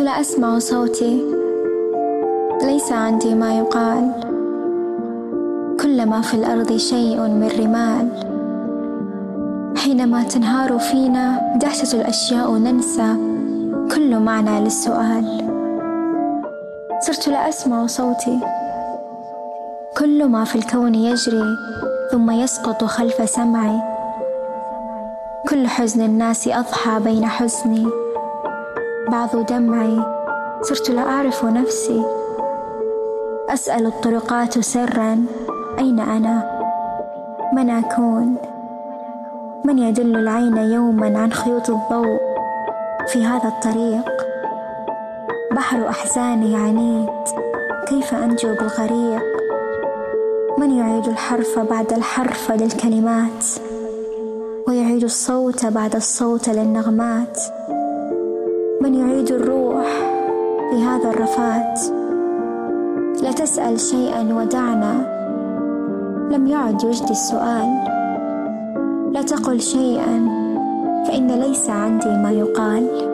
لا أسمع صوتي. ليس عندي ما يقال. كلما في الأرض شيء من رمال. حينما تنهار فينا دهشة الأشياء ننسى كل معنى للسؤال. صرت لا أسمع صوتي. كل ما في الكون يجري ثم يسقط خلف سمعي. كل حزن الناس أضحى بين حزني. بعض دمعي. صرت لا أعرف نفسي. أسأل الطرقات سرا. أين أنا؟ من أكون؟ من يدل العين يوما عن خيوط الضوء في هذا الطريق؟ بحر أحزاني عنيد. كيف أنجو بالغريق؟ من يعيد الحرف بعد الحرف للكلمات؟ ويعيد الصوت بعد الصوت للنغمات؟ من يعيد الروح في هذا الرفات. لا تسأل شيئا ودعنا. لم يعد يجدي السؤال. لا تقل شيئا فإن ليس عندي ما يقال.